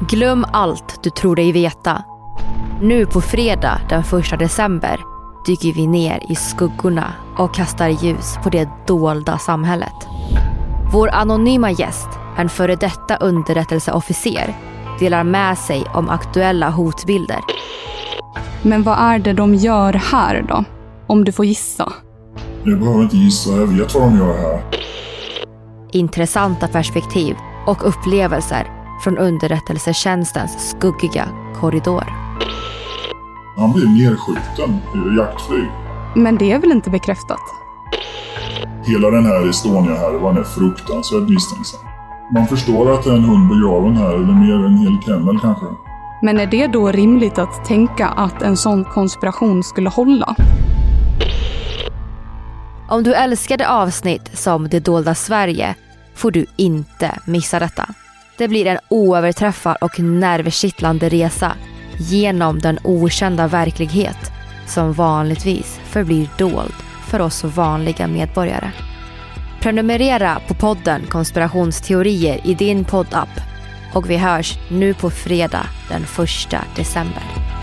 Glöm allt du tror dig veta. Nu på fredag den 1 december dyker vi ner i skuggorna och kastar ljus på det dolda samhället. Vår anonyma gäst, en före detta underrättelseofficer, delar med sig om aktuella hotbilder. Men vad är det de gör här då? Om du får gissa. Jag behöver inte gissa, jag vet vad de gör här. Intressanta perspektiv och upplevelser från underrättelsetjänstens skuggiga korridor. Han blir nedskjuten i jaktflyg. Men det är väl inte bekräftat? Hela den här Estonia-härvan är fruktansvärt misstänksam. Man förstår att det är en hund begraven här, eller mer en hel kennel kanske. Men är det då rimligt att tänka att en sån konspiration skulle hålla? Om du älskade avsnitt som Det dolda Sverige får du inte missa detta. Det blir en oöverträffad och nervkittlande resa genom den okända verklighet som vanligtvis förblir dold för oss vanliga medborgare. Prenumerera på podden Konspirationsteorier i din poddapp och vi hörs nu på fredag den 1 december.